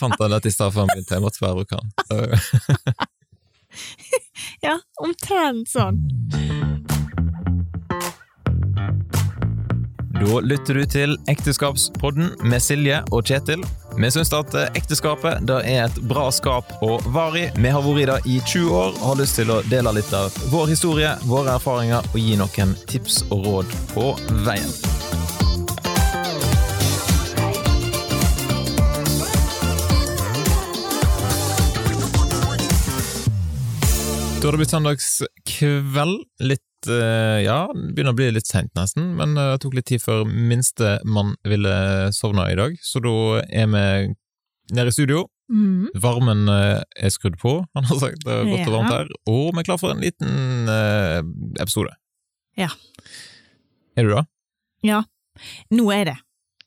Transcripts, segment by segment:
fant han ut i stad før han begynte, jeg måtte bare bruke den. Ja, omtrent sånn. Da lytter du til Ekteskapspodden med Silje og Kjetil. Vi syns at ekteskapet det er et bra skap å varig. i. Vi har vært i det i 20 år og har lyst til å dele litt av vår historie, våre erfaringer og gi noen tips og råd på veien. Da har det blitt søndagskveld. Litt eh, Ja, det begynner å bli litt seint nesten, men eh, det tok litt tid før minstemann ville sovne i dag, så da er vi nede i studio. Mm. Varmen eh, er skrudd på, han har sagt. Det er godt og varmt her. Og vi er klar for en liten episode. Ja. Er du det? Ja, nå er det.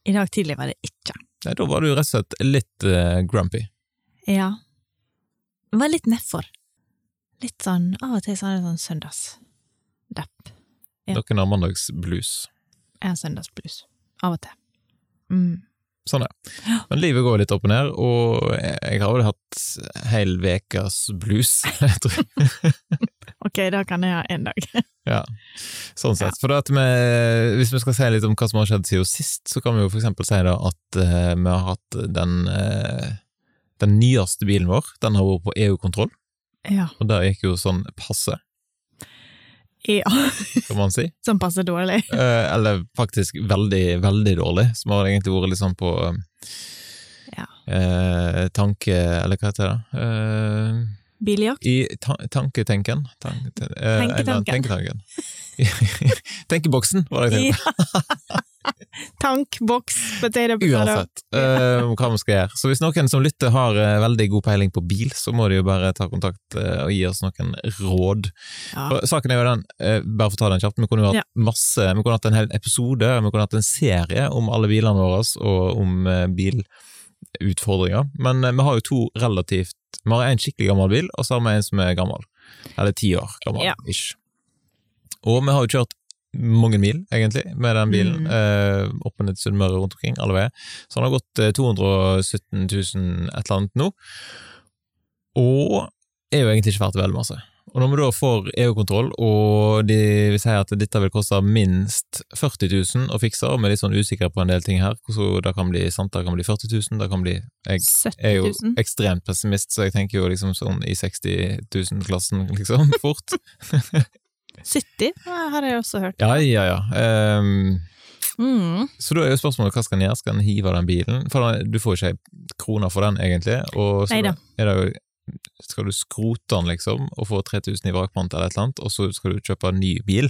I dag tidlig var det ikke. Nei, da var du rett og slett litt grumpy. Ja. Var litt nedfor. Litt sånn, av og til så er det sånn søndagsdepp. Ja. Noen har mandagsblues. Jeg har søndagsblues. Av og til. Mm. Sånn er det. Men livet går litt opp og ned, og jeg, har vel hatt hel ukas blues, jeg tror. Ok, da kan jeg ha en dag. Ja, sånn sett. For at vi, hvis vi skal si litt om hva som har skjedd siden sist, så kan vi jo for eksempel si da at uh, vi har hatt den, uh, den nyeste bilen vår, den har vært på EU-kontroll, Ja. og det gikk jo sånn passe, ja. kan man si. Som passe dårlig. Eh, eller faktisk veldig, veldig dårlig, som har egentlig vært litt sånn på Ja. eh, tanke... Eller hva heter det? Eh, Biljakt. I ta tanketenken. Tank, ten, eh, eller Tenketanken. Tenketanken. Tenkeboksen, var det jeg tenkte. Ja. Tankboks, boks, potetgull Uansett uh, hva vi skal gjøre. Så hvis noen som lytter har uh, veldig god peiling på bil, så må de jo bare ta kontakt uh, og gi oss noen råd. Ja. Saken er jo den, bare for å ta den kjapt, vi kunne jo hatt Ja. masse, vi kunne hatt en hel episode, vi kunne hatt en serie om alle bilene våre og om bilutfordringer, men vi har jo to relativt, vi har en skikkelig gammel bil, og så har vi en som er gammel, eller ti år gammel, Ja. ish. Og vi har jo kjørt mange mil, egentlig, med den bilen. Mm. Eh, opp og ned til Sunnmøre rundt omkring, alle veier. Så han har gått eh, 217 000 et eller annet nå. Og er jo egentlig ikke verdt veldig masse. Og når vi da får EU-kontroll, og de vil si at dette vil koste minst 40 000 å fikse, og vi er litt sånn usikre på en del ting her, så det kan bli sant, det kan bli 40 000, det kan bli Jeg 70 er jo ekstremt pessimist, så jeg tenker jo liksom sånn i 60 000-klassen, liksom, fort. 70 ja, har jeg også hørt. Ja, ja, ja. Um, Mm. Så da er jo spørsmålet hva skal en gjøre? Skal en hive den bilen? For du får ikke ei krone for den, egentlig. Og så Neida. er det jo Skal du skrote den, liksom, og få 3000 i vrakpant eller et eller annet, og så skal du kjøpe en ny bil,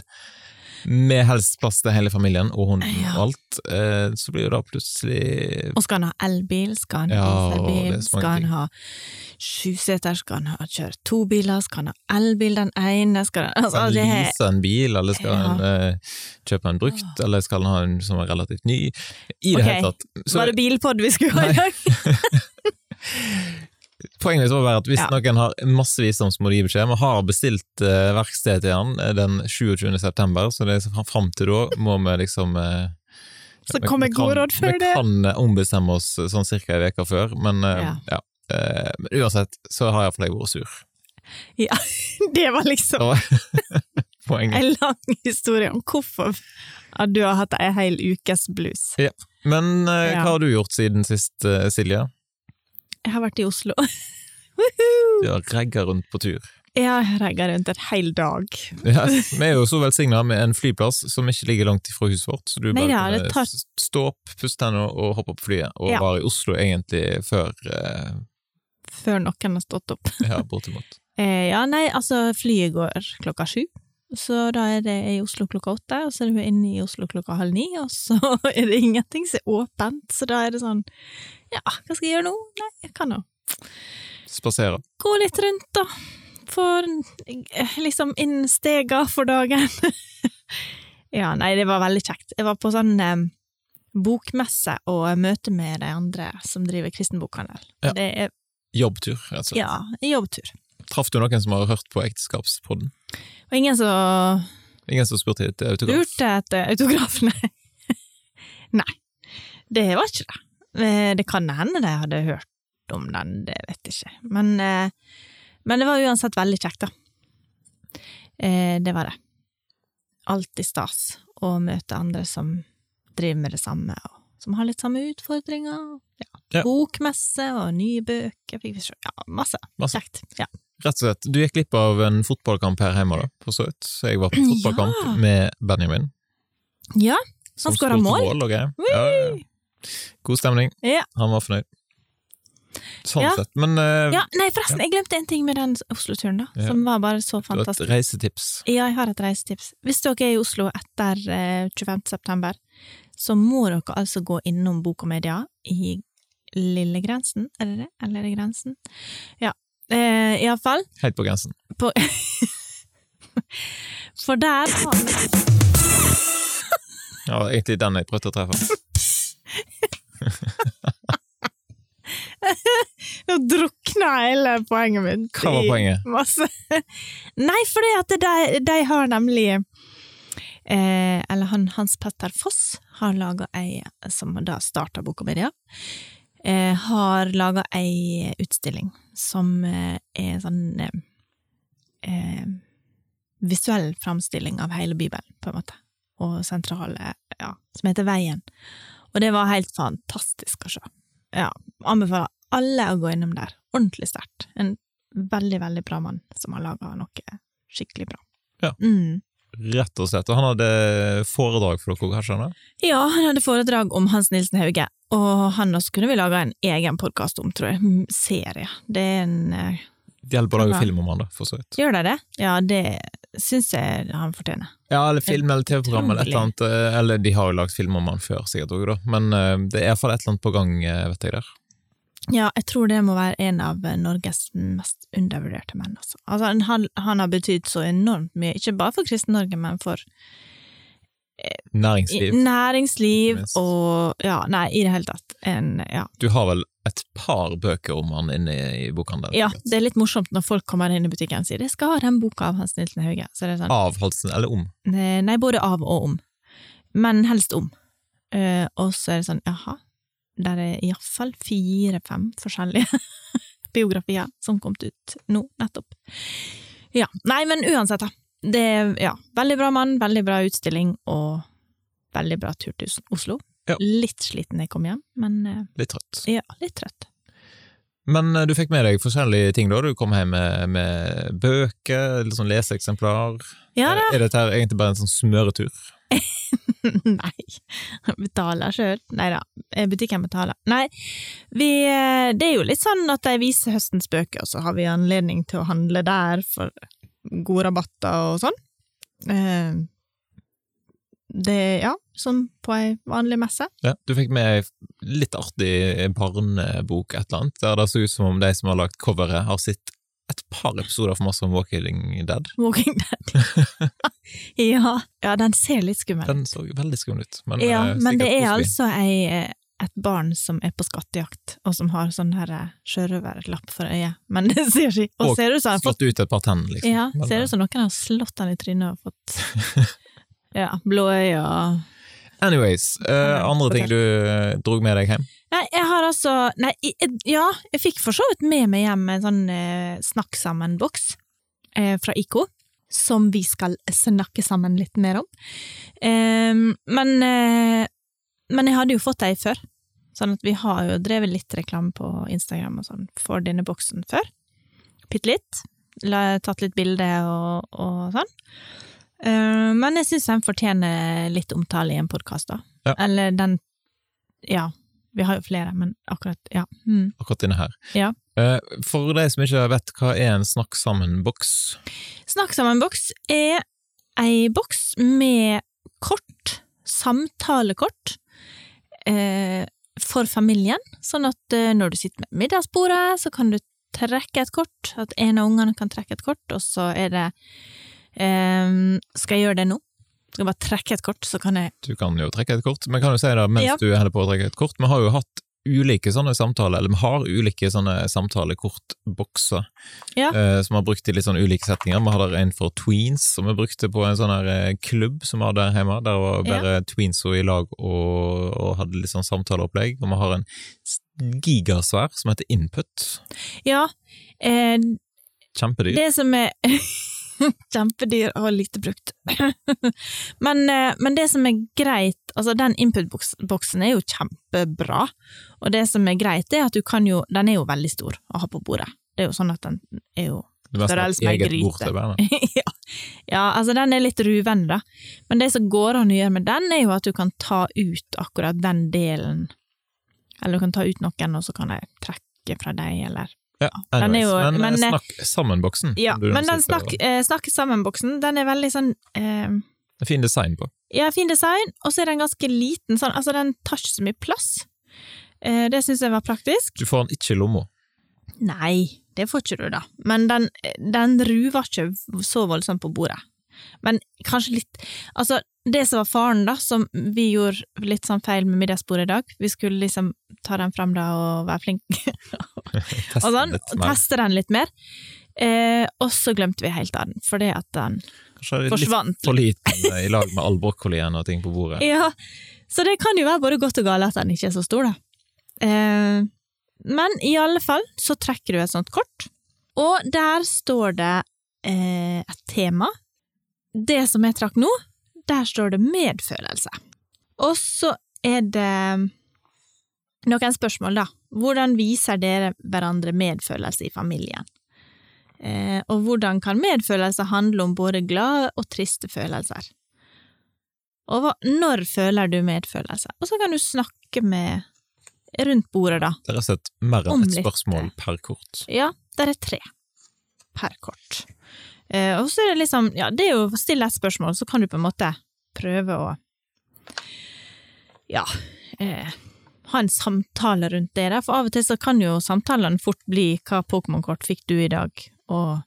med helst plass til hele familien og hunden Ja. og alt, eh, så blir jo da plutselig Og skal han ha elbil, skal han ha Ja, dieselbil, skal han ha sjuseter, skal han ha kjøre to biler, skal han ha elbil den ene, skal han altså, Skal er, lease en bil, eller skal Ja. han uh, kjøpe en brukt, eller skal han ha en som er relativt ny? I det okay. hele tatt. Så- Var det bilpod vi skulle ha i dag? Poenget mitt må være at hvis Ja. noen har masse visdom, så må gi beskjed. Vi har bestilt uh, verksted til han eh, den 27. september, så det er fram til da må vi liksom uh, Så kommer gode råd før Vi kan eh, ombestemme oss eh, sånn cirka ei uke før, men uh, Ja. ja. Eh, men uansett så har iallfall jeg vært sur. Ja, det var liksom poenget. en lang historie om hvorfor at du har hatt ei hel ukes blues. Men eh, Ja. hva har du gjort siden sist, eh, Silje? Jeg har vært i Oslo. Du har regga rundt på tur. Jeg har regga rundt en hel dag. Ja, vi er jo så velsigna med en flyplass som ikke ligger langt ifra huset vårt, så du Nei bare det tar- stå opp, puste tennene og hoppe opp flyet, og Ja. var i Oslo egentlig før eh, Før noen har stått opp. Ja, bortimot. Eh, ja, nei, altså, flyet går klokka sju. Så da er det i Oslo klokka åtte, og så er du inne i Oslo klokka halv ni, og så er det ingenting som er åpent, så da er det sånn Ja, hva skal jeg gjøre nå? Nei, jeg kan jo Spasere. gå litt rundt, da. Få eh, liksom inn stega for dagen. ja, nei, det var veldig kjekt. Jeg var på sånn eh, bokmesse og møte med de andre som driver kristen bokhandel. Ja. Det er Jobbtur, rett og slett. ja, jobbtur. Traff du noen som har hørt på Ekteskapspodden? Og ingen som Ingen som spurte etter autograf? Lurte etter autograf, nei. nei, det var ikke det. Eh, Det kan hende de hadde hørt om den, det vet jeg ikke. Men, eh, men det var uansett veldig kjekt, da. Eh, det var det. Alltid stas å møte andre som driver med det samme, og som har litt samme utfordringer. Ja. Ja. Bokmesse og nye bøker fikk vi se. Ja, masse. Masse. Kjekt. Ja. Rett og slett. Du gikk glipp av en fotballkamp her hjemme, da, for så vidt. Jeg var på fotballkamp med Benjamin. ja. Han skåra mål. mål. okay. Ja, ja. God stemning. Ja. Han var fornøyd. Sånn Ja. sett. Men uh, ja. Nei, forresten, jeg glemte en ting med den Oslo-turen, da, som var bare så du har et fantastisk. reisetips. Ja, jeg har et reisetips. Hvis dere er i Oslo etter uh, 25. september, så må dere altså gå innom Bok og Media i Lille Grensen, er det det? Eller er det Grensen? Ja. uh, Iallfall. Helt på grensen. På For der har Ja, egentlig den jeg prøvde å treffe. Nå drukna hele poenget mitt. Hva var poenget? Masse. Nei, fordi at de, de har nemlig eh, Eller han, Hans Petter Foss har laga ei, som da starta Bok og Media, eh, har laga ei utstilling som eh, er sånn eh, eh, visuell framstilling av hele Bibelen, på en måte, og sentrale, ja, som heter Veien. Og det var helt fantastisk å se. Ja, anbefaler alle å gå innom der. Ordentlig sterkt. En veldig, veldig bra mann som har laga noe skikkelig bra. Ja. Mm. Rett og slett. Og han hadde foredrag for dere, kanskje? han? Ja, han hadde foredrag om Hans Nilsen Hauge, og han også kunne vi laga en egen podkast om, tror jeg. Mm, Serie. Det er en eh, Det bare å lage film om han, da, for så vidt. Gjør de det? Ja, det syns jeg han fortjener. Ja, eller film eller TV-program eller et eller annet. eh, Eller de har jo lagd film om han før, sikkert òg, da. Men eh, det er iallfall et eller annet på gang, vet jeg der. Ja, jeg tror det må være en av eh, Norges mest undervurderte menn, altså. altså han, han har betydd så enormt mye, ikke bare for Kristen-Norge, men for eh, Næringsliv. næringsliv og Ja, nei, i det hele tatt. En, ja. Du har vel et par bøker om han inne i bokhandelen? ja, det er litt morsomt når folk kommer inn i butikken og sier 'jeg skal ha den boka av Hans Nilsen Hauge'. Så det sånn Av Halsen, eller om? Nei, nei, både av og om. Men helst om. Uh, og så er det sånn, jaha, der er iallfall fire-fem forskjellige biografier som kom ut nå, nettopp. Ja, nei, men uansett, da. Det er, ja, veldig bra mann, veldig bra utstilling, og veldig bra tur til Oslo. Ja. Litt sliten jeg kom hjem, men eh, Litt trøtt. ja, litt trøtt. Men eh, du fikk med deg forskjellige ting da? Du kom hjem med, med bøker, litt sånn leseeksemplar. Ja da, Er dette egentlig bare en sånn smøretur? Nei, betaler sjøl. Nei da, butikken betaler. Nei, vi, eh, det er jo litt sånn at de viser høstens bøker, og så har vi anledning til å handle der for gode rabatter og sånn. Eh, Det, ja, som på ei vanlig messe. Ja, du fikk med ei litt artig barnebok, et eller annet, der det så ut som om de som har lagt coveret, har sett et par episoder for masse om Walking Dead. Walking Dead. ja, ja, den ser litt skummel ut. Den så veldig skummel ut, men, Ja, eh, men det er altså ei, eh, et barn som er på skattejakt, og som har sånn eh, sjørøverlapp for øyet. Men det ser ikke Og Og ser ut som han fått Slått ut et par tenner, liksom. Ja, Men, ser ut som noen har slått han i trynet og fått Ja, blå øyne og Anyways, uh, andre ting du uh, drog med deg hjem? Nei, jeg har altså Nei, jeg- ja, jeg fikk for så vidt med meg hjem en sånn uh, snakk sammen-boks uh, fra IK, som vi skal snakke sammen litt mer om. Um, men, eh, men jeg hadde jo fått ei før, sånn at vi har jo drevet litt reklame på Instagram og sånn for denne boksen før. Bitte litt. Tatt litt bilder og, og sånn. Eh, men jeg syns den fortjener litt omtale i en podkast, da. Ja. Eller den Ja, vi har jo flere, men akkurat Ja. Mm. akkurat denne her. Ja. Eh, For de som ikke vet, hva er en Snakk sammen-boks? Snakk sammen-boks er ei boks med kort, samtalekort, eh, for familien, sånn at når du sitter med middagsbordet, så kan du trekke et kort, at en av ungene kan trekke et kort, og så er det eh, Skal jeg gjøre det nå? Skal jeg bare trekke et kort, så kan jeg Du kan jo trekke et kort, men kan jo si det mens Ja. du holder på å trekke et kort? Vi har jo hatt ulike sånne samtaler, eller vi har ulike sånne samtalekortbokser Ja. eh, som vi har brukt i litt sånn ulike settinger. Vi hadde en for tweens som vi brukte på en sånn her eh, klubb som vi hadde hjemme. Der var bare tweens og i lag og, og hadde litt sånn samtaleopplegg. Og vi har en gigasvær som heter Input. Ja, eh, Kjempedyr. det som er Kjempedyr og lite brukt. men, eh, men det som er greit, altså den input-boksen er jo kjempebra, og det som er greit er at du kan jo, den er jo veldig stor å ha på bordet. Det er jo sånn at den er jo størrelse med gryte. ja. ja, altså den er litt ruvende, da. Men det som går an å gjøre med den, er jo at du kan ta ut akkurat den delen. Eller du kan ta ut noen, og så kan jeg trekke fra deg, eller Ja, anyways. jo- men, men, eh, snakk sammen-boksen. Ja, men den snakk, og- eh, Snakk sammen-boksen, den er veldig sånn eh, fin design på. Ja, fin design, og så er den ganske liten, sånn, altså den tar ikke så mye plass. Eh, det syns jeg var praktisk. Du får den ikke i lomma. Nei, det får ikke du da, men den, den ruver ikke så voldsomt på bordet. Men kanskje litt Altså, det som var faren, da, som vi gjorde litt sånn feil med middagsbordet i dag, vi skulle liksom ta den frem da og være flinke og sånn, og teste den litt mer. Eh, og så glemte vi helt av den, fordi at den Kanskje litt for liten eh, i lag med all brokkolien og ting på bordet. Ja, så det kan jo være både godt og galt at den ikke er så stor, da. Eh, men i alle fall så trekker du et sånt kort, og der står det eh, et tema. Det som jeg trakk nå, der står det medfølelse. Og så er det noen spørsmål, da. Hvordan viser dere hverandre medfølelse i familien? Eh, og hvordan kan medfølelse handle om både glade og triste følelser? Og hva, når føler du medfølelse? Og så kan du snakke med rundt bordet, da. Det er rett og slett mer enn ett spørsmål per kort. Ja, der er tre per kort. Eh, og så er det liksom, ja, det er jo å stille et spørsmål, så kan du på en måte prøve å ja, eh, ha en samtale rundt det der, for av og til så kan jo samtalene fort bli hva Pokémon-kort fikk du i dag, og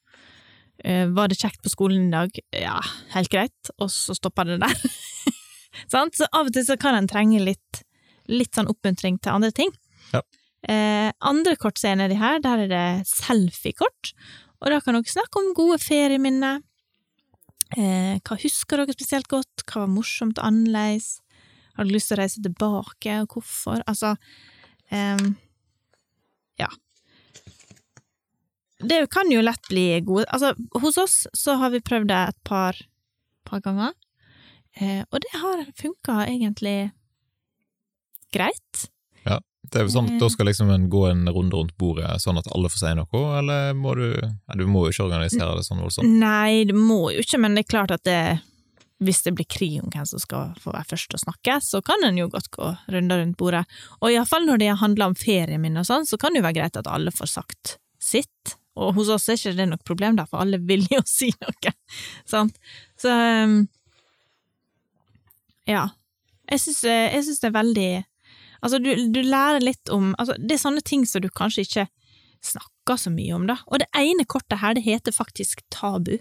eh, var det kjekt på skolen i dag? Ja, helt greit, og så stopper det der. Sant? Så av og til så kan en trenge litt, litt sånn oppmuntring til andre ting. Ja. Eh, andre kort som er nedi her, der er det selfie-kort, og da kan dere snakke om gode ferieminner. Eh, hva husker dere spesielt godt? Hva var morsomt og annerledes? Har dere lyst til å reise tilbake, og hvorfor? Altså ehm, Ja. Det kan jo lett bli gode Altså, hos oss så har vi prøvd det et par, par ganger, eh, og det har funka egentlig greit. Det er jo sånn at Da skal liksom en gå en runde rundt bordet sånn at alle får si noe, eller må du ja, Du må jo ikke organisere det sånn voldsomt. Nei, det må jo ikke, men det er klart at det, hvis det blir krig om hvem som skal få være først å snakke, så kan en jo godt gå runder rundt bordet. Og iallfall når det handler om ferieminner og sånn, så kan det jo være greit at alle får sagt sitt. Og hos oss er ikke det noe problem, da, for alle vil jo si noe. Sant? Så um, ja. Jeg syns, jeg syns det er veldig Altså, du, du lærer litt om altså, Det er sånne ting som du kanskje ikke snakker så mye om, da. Og det ene kortet her, det heter faktisk tabu.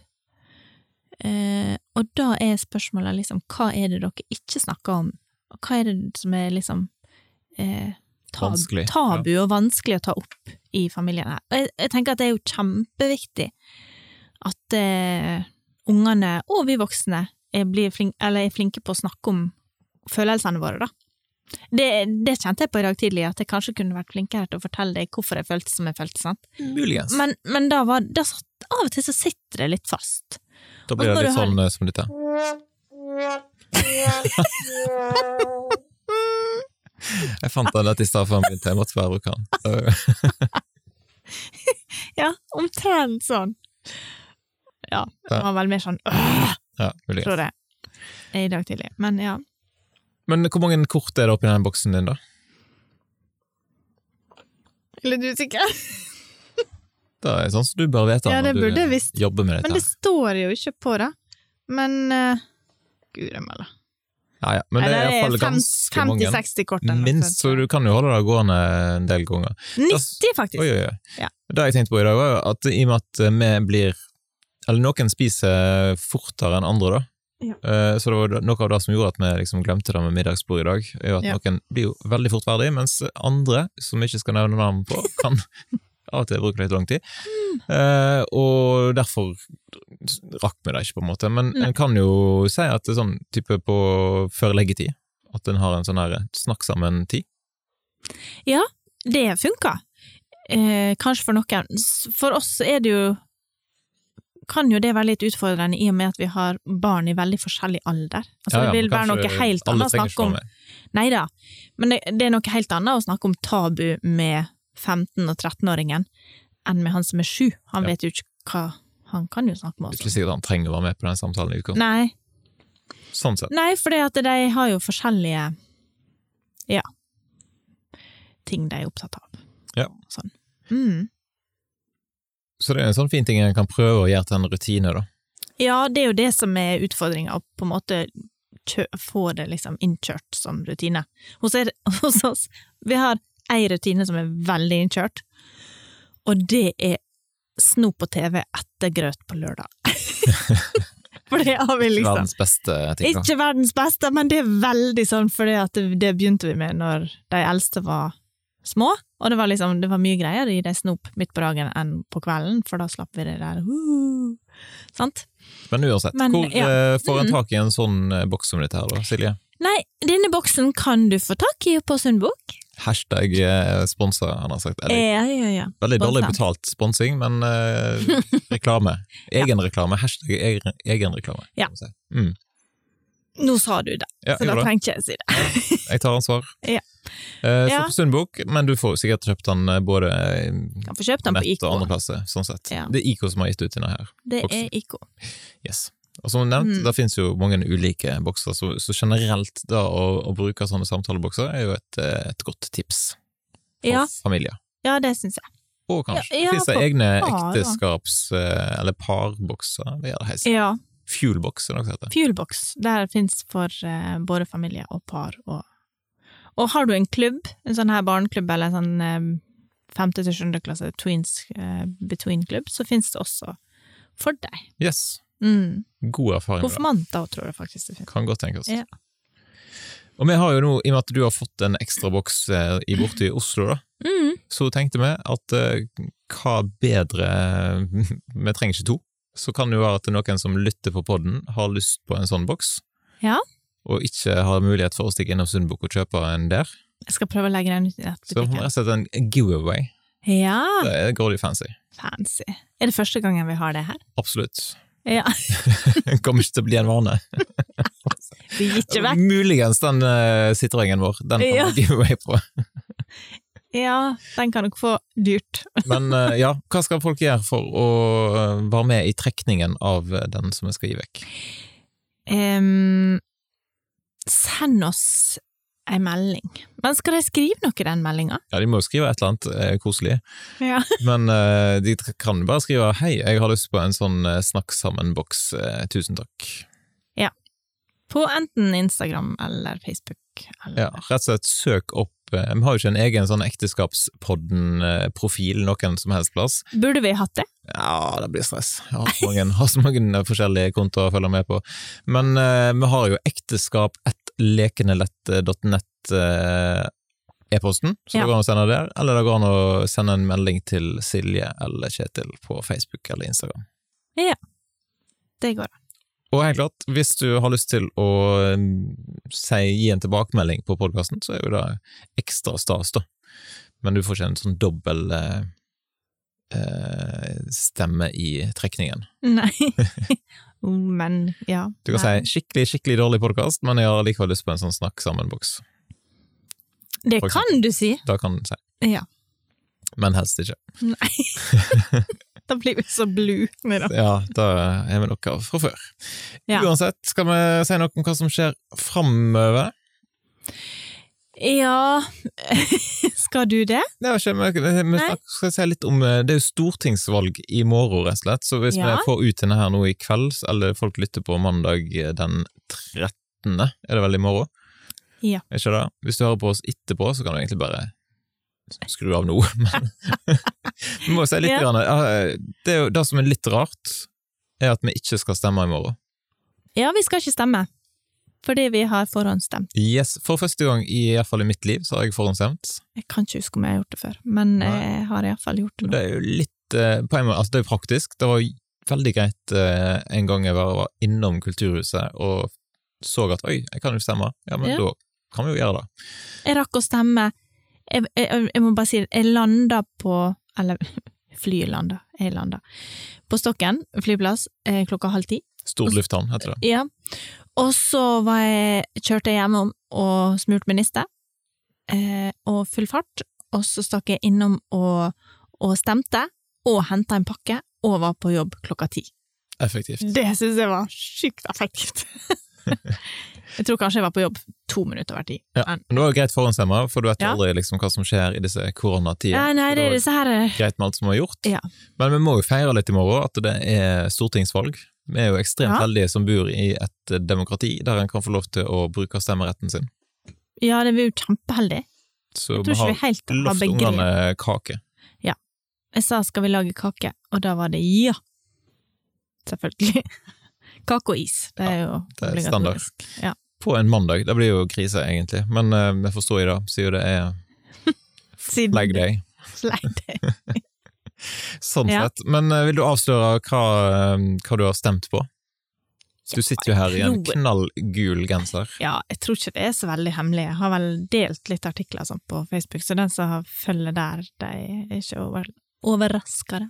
Eh, og da er spørsmålet liksom, hva er det dere ikke snakker om? Og hva er det som er liksom eh, tab Vanskelig, tabu og vanskelig å ta opp i familien her? Og jeg, jeg tenker at det er jo kjempeviktig at eh, ungene, og vi voksne, er, blir flink, eller er flinke på å snakke om følelsene våre, da. Det, det kjente jeg på i dag tidlig, at jeg kanskje kunne vært flinkere til å fortelle deg hvorfor jeg følte som jeg følte. sant? Muligens. Men, men da var, da satt, av og til så sitter det litt fast. da blir det litt sånn eh, som dette. Jeg fant den dette i stad før han begynte, jeg måtte bruke den. Ja, omtrent sånn. Ja, det var vel mer sånn øh, Ja, muligens. tror jeg, i dag tidlig. Men ja. Men hvor mange kort er det oppi den boksen din, da? Litt usikker. Det er sånn som du bør vite Ja, når du visst. jobber med Men det står jo ikke på det. Men uh, Gud, jeg melder. Ja, ja. Men det er iallfall ganske mange. 50-60 kort. Minst, så du kan jo holde det gående en del ganger. 90, faktisk. Oi, oi, oi. Ja. Det jeg tenkte på i dag, var at i og med at vi blir Eller noen spiser fortere enn andre, da. Ja. Eh, Så det var noe av det som gjorde at vi liksom glemte det med middagsbord i dag, er jo at Ja. noen blir jo veldig fort ferdig, mens andre, som vi ikke skal nevne navn på, kan av og til bruke litt lang tid. Uh, og derfor rakk vi det ikke, på en måte. Men Nei. en kan jo si at det er sånn type på før leggetid, at en har en sånn her snakk sammen-tid. Ja, det funka. Eh, kanskje for noen. For oss er det jo kan jo det være litt utfordrende i og med at vi har barn i veldig forskjellig alder. Altså, Ja, ja, det vil være noe helt annet å snakke om. Nei da, men det, det er noe helt annet å snakke om tabu med 15- og 13-åringen enn med han som er sju. Han Ja. vet jo ikke hva Han kan jo snakke med oss. ikke sikkert han trenger å være med på den samtalen i utgangspunktet. Nei, Sånn sett. nei for de har jo forskjellige ja, ting de er opptatt av. Ja. Sånn. Mm. Så det er en sånn fin ting en kan prøve å gjøre til en rutine, da. Ja, det er jo det som er utfordringa, å på en måte få det liksom innkjørt som rutine. Hos, er, hos oss, vi har ei rutine som er veldig innkjørt, og det er snop på TV etter grøt på lørdag. For det har vi liksom Verdens beste ting, da. Ikke verdens beste, men det er veldig sånn, for det, det begynte vi med når de eldste var små, og det var liksom, det var mye greier i det snop midt på dagen enn på kvelden, for da slapp vi det der, uh, sant? Men uansett, Men, hvor ja. eh, får en Mm. tak i en sånn eh, boks som dette her, da, Silje? Nei, denne boksen kan du få tak i på Sundbok. Hashtag eh, sponsa, han har sagt. Eller, Ja, ja, ja. veldig dårlig betalt sponsing, men eh, reklame. Egenreklame. Hashtag egen- egenreklame. Ja. si. Mm. Nå sa du det, Ja, så da trengte jeg ikke si det. Jeg tar ansvar. Ja. Eh, så på Sundbok, men du får sikkert kjøpt den eh, både Kan få kjøpt den på IK. og andreklasse. sånn sett. Ja. Det er IK som har gitt ut denne her. Det boksen. er IK. Yes. Og som nevnt, Mm. det finnes jo mange ulike bokser, så, så generelt da å, å bruke sånne samtalebokser er jo et, eh, et godt tips for Ja, familier. ja, det syns jeg. Og kanskje Ja, ja, finnes det egne par, ekteskaps- eh, eller parbokser, det gjør det heisen. Ja, Fuelbox, er det noe som heter. Fuelbox. Der fins for uh, både familie og par. Og, og har du en klubb, en sånn her barneklubb eller en sånn eh, femte til sjuende klasse tweens uh, between-klubb, så fins det også for deg. Yes. Mm. God erfaring. Konfirmanter tror jeg faktisk det finnes. Kan godt tenkes. Ja. Og vi har jo nå, i og med at du har fått en ekstra boks eh, i borte i Oslo, da, Mm. så tenkte vi at uh, hva bedre Vi trenger ikke to. Så kan det jo være at noen som lytter på podden, har lyst på en sånn boks, Ja. og ikke har mulighet for å stikke innom Sundbukk og kjøpe en der. Jeg skal prøve å legge den ut i Så har jeg nettbutikken. slett en giveaway. Ja, Det er grådig fancy. fancy. Er det første gangen vi har det her? Absolutt. Ja. Det kommer ikke til å bli en vane. Muligens den uh, Citroengen vår. Den kan Ja. giveaway på. Ja, den kan dere få dyrt. Men eh, ja, hva skal folk gjøre for å eh, være med i trekningen av den som vi skal gi vekk? Um, send oss ei melding. Men skal de skrive noe i den meldinga? Ja, De må jo skrive et eller annet eh, koselig, Ja. men eh, de kan bare skrive 'hei, jeg har lyst på en sånn snakk sammen-boks, tusen takk'. På enten Instagram eller Facebook. Eller. Ja, rett og slett søk opp Vi har jo ikke en egen sånn Ekteskapspodden-profil noen som helst plass. Burde vi hatt det? Ja, det blir stress. Jeg har så mange, har så mange forskjellige kontoer å følge med på. Men uh, vi har jo ekteskap1lekenelett.nett eh, e-posten, så Ja. det går an å sende der, eller det går an å sende en melding til Silje eller Kjetil på Facebook eller Instagram. Ja, Det går an. Og helt klart, hvis du har lyst til å mm, si, gi en tilbakemelding på podkasten, så er jo det ekstra stas, da. Men du får ikke en sånn dobbel eh, eh, stemme i trekningen. Nei. Men ja. Du kan Nei. si skikkelig, skikkelig dårlig podkast, men jeg har likevel lyst på en sånn snakk sammen-boks. Det kan du si. Det kan du si, Ja. men helst ikke. Nei. da blir vi så blue. Ja, da er vi noe fra før. Ja. Uansett, skal vi si noe om hva som skjer framover? Ja Skal du det? Det ikke, vi, vi Nei. skal si litt om eh, Det er jo stortingsvalg i morgen, rett og slett. Så hvis Ja. vi får ut denne her nå i kveld, eller folk lytter på mandag den 13., er det vel i morgen? Ja. Er ikke det? Hvis du hører på oss etterpå, så kan du egentlig bare skru av nå. Men må si litt. Ja. Grann, det, jo, det som er litt rart, er at vi ikke skal stemme i morgen. Ja, vi skal ikke stemme. Fordi vi har forhåndsstemt. Yes, For første gang i, i hvert fall i mitt liv så har jeg forhåndsstemt. Jeg kan ikke huske om jeg har gjort det før, men Nei. jeg har iallfall gjort det Det er jo litt eh, på en måte, altså det er jo praktisk. Det var veldig greit eh, en gang jeg var innom Kulturhuset og så at oi, jeg kan jo stemme. Ja, men Ja. da kan vi jo gjøre det. Jeg rakk å stemme Jeg, jeg, jeg må bare si det, jeg landa på Eller flyet landa, jeg landa på Stokken flyplass eh, klokka halv ti. Stord lufthavn, heter det. Ja. Og så var jeg, kjørte jeg hjemom og smurte med niste, eh, og full fart, og så stakk jeg innom og, og stemte, og henta en pakke, og var på jobb klokka ti. Effektivt. Det syns jeg var sjukt effektivt. jeg tror kanskje jeg var på jobb to minutter hver tid. Ja, Men- det var jo greit forhåndsstemmer, for du vet Ja. aldri liksom hva som skjer i disse koronatider. Ja, nei, Så det er disse her eh, greit med alt som var gjort. Ja. Men vi må jo feire litt i morgen at det er stortingsvalg. Vi er jo ekstremt heldige som bor i et demokrati der en kan få lov til å bruke stemmeretten sin. Ja, det blir jo kjempeheldig. Så vi har har lovt ungene kake. Ja. Jeg sa skal vi lage kake, og da var det ja. Selvfølgelig. Kake og is, det er jo det er standard. Ja. På en mandag. Det blir jo krise, egentlig. Men uh, vi forstår i dag, siden det er flag day. Flag day. Sånn Ja. sett. Men uh, vil du avsløre hva, eh, hva du har stemt på? Du sitter jo her i en knallgul genser. Ja, jeg tror ikke det er så veldig hemmelig. Jeg har vel delt litt artikler sånn på Facebook, så den som følger der, de er ikke over, overraska.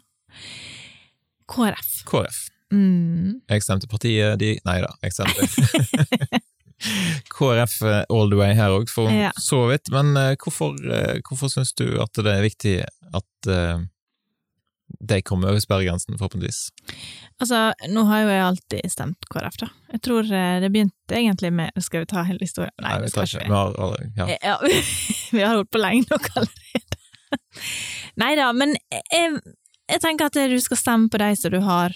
KrF. KrF. Mm. Jeg stemte partiet de Nei da, jeg stemte KrF eh, all the way her òg, for Ja. så vidt. Men eh, hvorfor, uh, hvorfor syns du at det er viktig at eh, de kommer over sperregrensen, forhåpentligvis? Altså, nå har jo jeg alltid stemt KrF, da. Jeg tror eh, det begynte egentlig med Skal vi ta hele historien? Nei, vi tar ikke. Vi har, aldri- ja. Eh, Ja, vi har holdt på lenge nok allerede. Nei da, men jeg, jeg tenker at du skal stemme på de som du har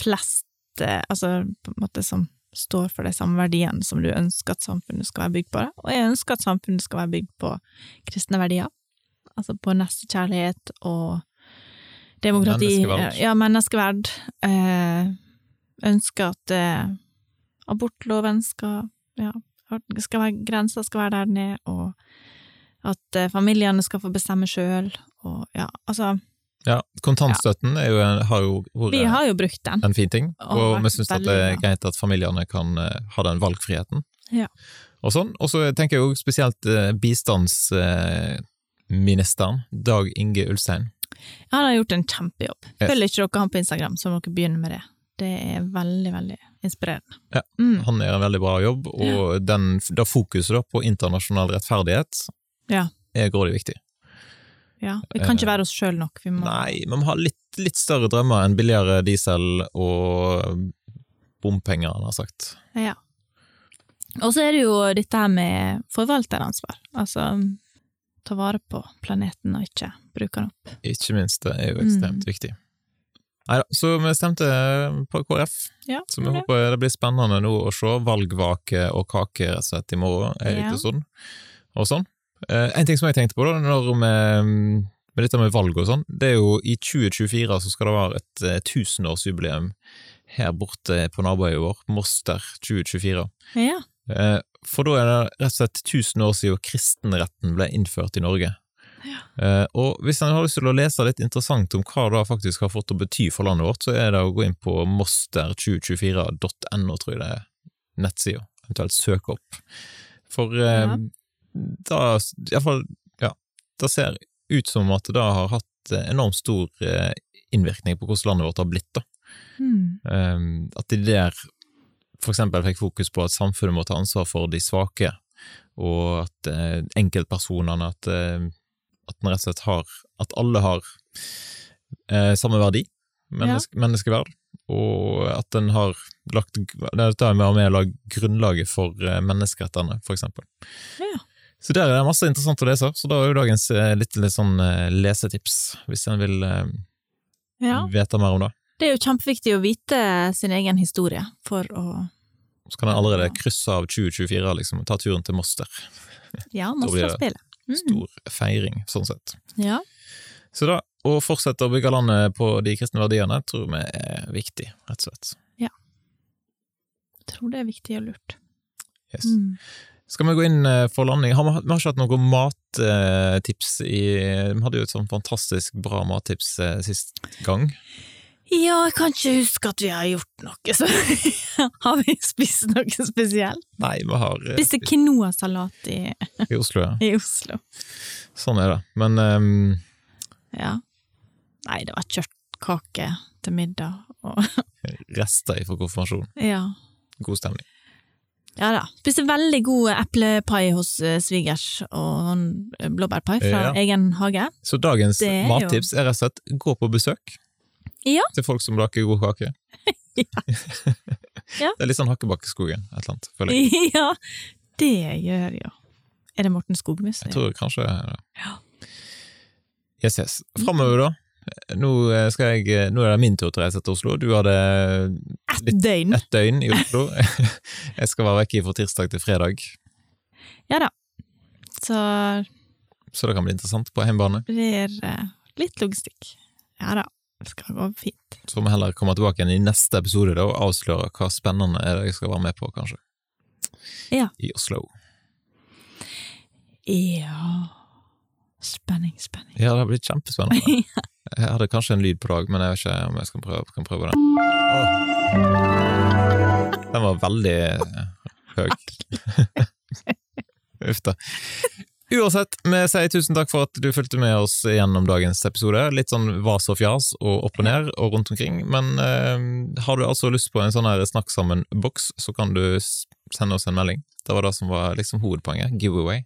flest eh, Altså på en måte som står for de samme verdiene som du ønsker at samfunnet skal være bygd på. Og jeg ønsker at samfunnet skal være bygd på kristne verdier. Altså på nestekjærlighet og demokrati. Menneskeverd. Ja, menneskeverd. Eh, ønsker at eh, abortloven skal ja, skal være, grensa skal være der den er, og at eh, familiene skal få bestemme sjøl, og ja, altså ja. Kontantstøtten jo en, har jo Vi har jo brukt den. en fin ting, Og og vi syns det er greit at familiene kan eh, ha den valgfriheten. Ja. Og sånn. Og så tenker jeg jo spesielt eh, bistandsministeren, Dag Inge Ulstein. Han har gjort en kjempejobb. Følger ikke dere han på Instagram, så må dere begynne med det. Det er veldig, veldig inspirerende. Ja. Mm. Han gjør en veldig bra jobb, og den, da fokuset på internasjonal rettferdighet Ja. er grådig viktig. Ja. Vi kan ikke være oss sjøl nok, vi må Eh, Nei, vi må ha litt, litt større drømmer enn billigere diesel og bompenger, han har sagt. Ja. Og så er det jo dette her med forvalteransvar. Altså ta vare på planeten og ikke bruke den opp. Ikke minst, det er jo ekstremt Mm. viktig. Neida, så vi stemte på KrF, Ja, så vi det. håper det blir spennende nå å se valgvake og kake rett og slett i morgen Er Ja. ikke sånn? Og sånn. Eh, en ting som jeg tenkte på da, når vi, med dette med valg og sånn, det er jo i 2024 så skal det være et eh, tusenårsjubileum her borte på naboøya vår, Moster 2024. Ja. Eh, For da er det rett og slett 1000 år siden kristenretten ble innført i Norge. Ja. Og hvis en har lyst til å lese litt interessant om hva det faktisk har fått å bety for landet vårt, så er det å gå inn på moster2024.no, tror jeg det er nettsida, eventuelt søke opp. For eh, Ja. Da, iallfall, ja, det ser ut som at det har hatt enormt stor eh, innvirkning på hvordan landet vårt har blitt, da. Mm. Um, at de der eksempel fikk fokus på at samfunnet må ta ansvar for de svake, og at eh, enkeltpersonene at, eh, at rett og slett har At alle har eh, samme verdi, menneske, menneskeverd, og at en har lagt Dette er med å lage grunnlaget for eh, menneskerettene, for eksempel. Ja. Så der er det masse interessant å lese, så da er jo dagens eh, litt, litt sånn eh, lesetips, hvis en vil eh, ja. vite mer om det. Det er jo kjempeviktig å vite sin egen historie for å Så kan en allerede krysse av 2024, liksom, og ta turen til Moster. Ja, Mosterspillet. Mm. Stor feiring, sånn sett. Ja. Så da, å fortsette å bygge landet på de kristne verdiene, tror vi er viktig, rett og slett. Ja. Jeg tror det er viktig og lurt. Yes. Mm. Skal vi gå inn eh, for landing? Har vi, har ikke hatt noen mattips i Vi hadde jo et sånn fantastisk bra mattips eh, sist gang. Ja, jeg kan ikke huske at vi har gjort noe, så har vi spist noe spesielt? Nei, vi har eh, Spiste quinoasalat i, i Oslo, ja. i Oslo. Sånn er det. Men um... Ja. Nei, det var kjøttkake til middag og rester fra konfirmasjon. Ja. God stemning. Ja da. Spiste veldig god eplepai hos eh, svigers, og sånn blåbærpai fra Ja. egen hage. Så dagens er mattips er rett og slett gå på besøk Ja. til folk som baker god kake. Ja. Det er litt sånn Hakkebakkeskogen, et eller annet, føler jeg. ja, det gjør jo Er det Morten Skogmus? Jeg tror kanskje det. Ja. Yes, yes. Framover, da. Nå, eh, jeg, nå er det min tur til å reise til Oslo. Du hadde Ett døgn! Et døgn i Oslo. Jeg skal være vekke fra tirsdag til fredag, Ja da. Så så det kan bli interessant på hjemmebane. det blir eh, litt logistikk. Ja da. Det skal gå fint. Så får vi heller komme tilbake igjen i neste episode da, og avsløre hva spennende er det jeg skal være med på, kanskje. Ja. I Oslo. Ja Spenning, spenning. Ja, det har blitt kjempespennende. Jeg hadde kanskje en lyd på dag, men jeg vet ikke om jeg skal prøve, kan prøve den. Oh. Den var veldig eh, høy. Uff da. Uansett, vi sier tusen takk for at du fulgte med oss gjennom dagens episode. Litt sånn vas og fjas og opp og ned og rundt omkring. Men eh, har du altså lyst på en sånn her snakk sammen-boks, så kan du sende oss en melding. Det var det som var liksom hovedpoenget. Giveaway.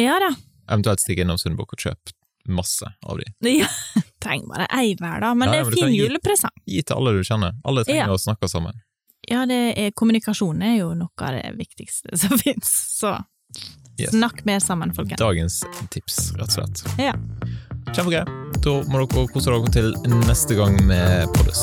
Ja da. Eventuelt stikke innom Sundbukk og kjøp masse av de. Ja, trenger bare ei hver, da. Men Ja, det er du fin julepresang. gi- Gi til alle du kjenner. Alle trenger Ja. å snakke sammen. Ja, det er, kommunikasjon er jo noe av det viktigste som fins, så Yes. snakk mer sammen, folkens. Dagens tips, rett og slett. Ja. Kjempegøy. Da må dere kose dere til neste gang med Poddes.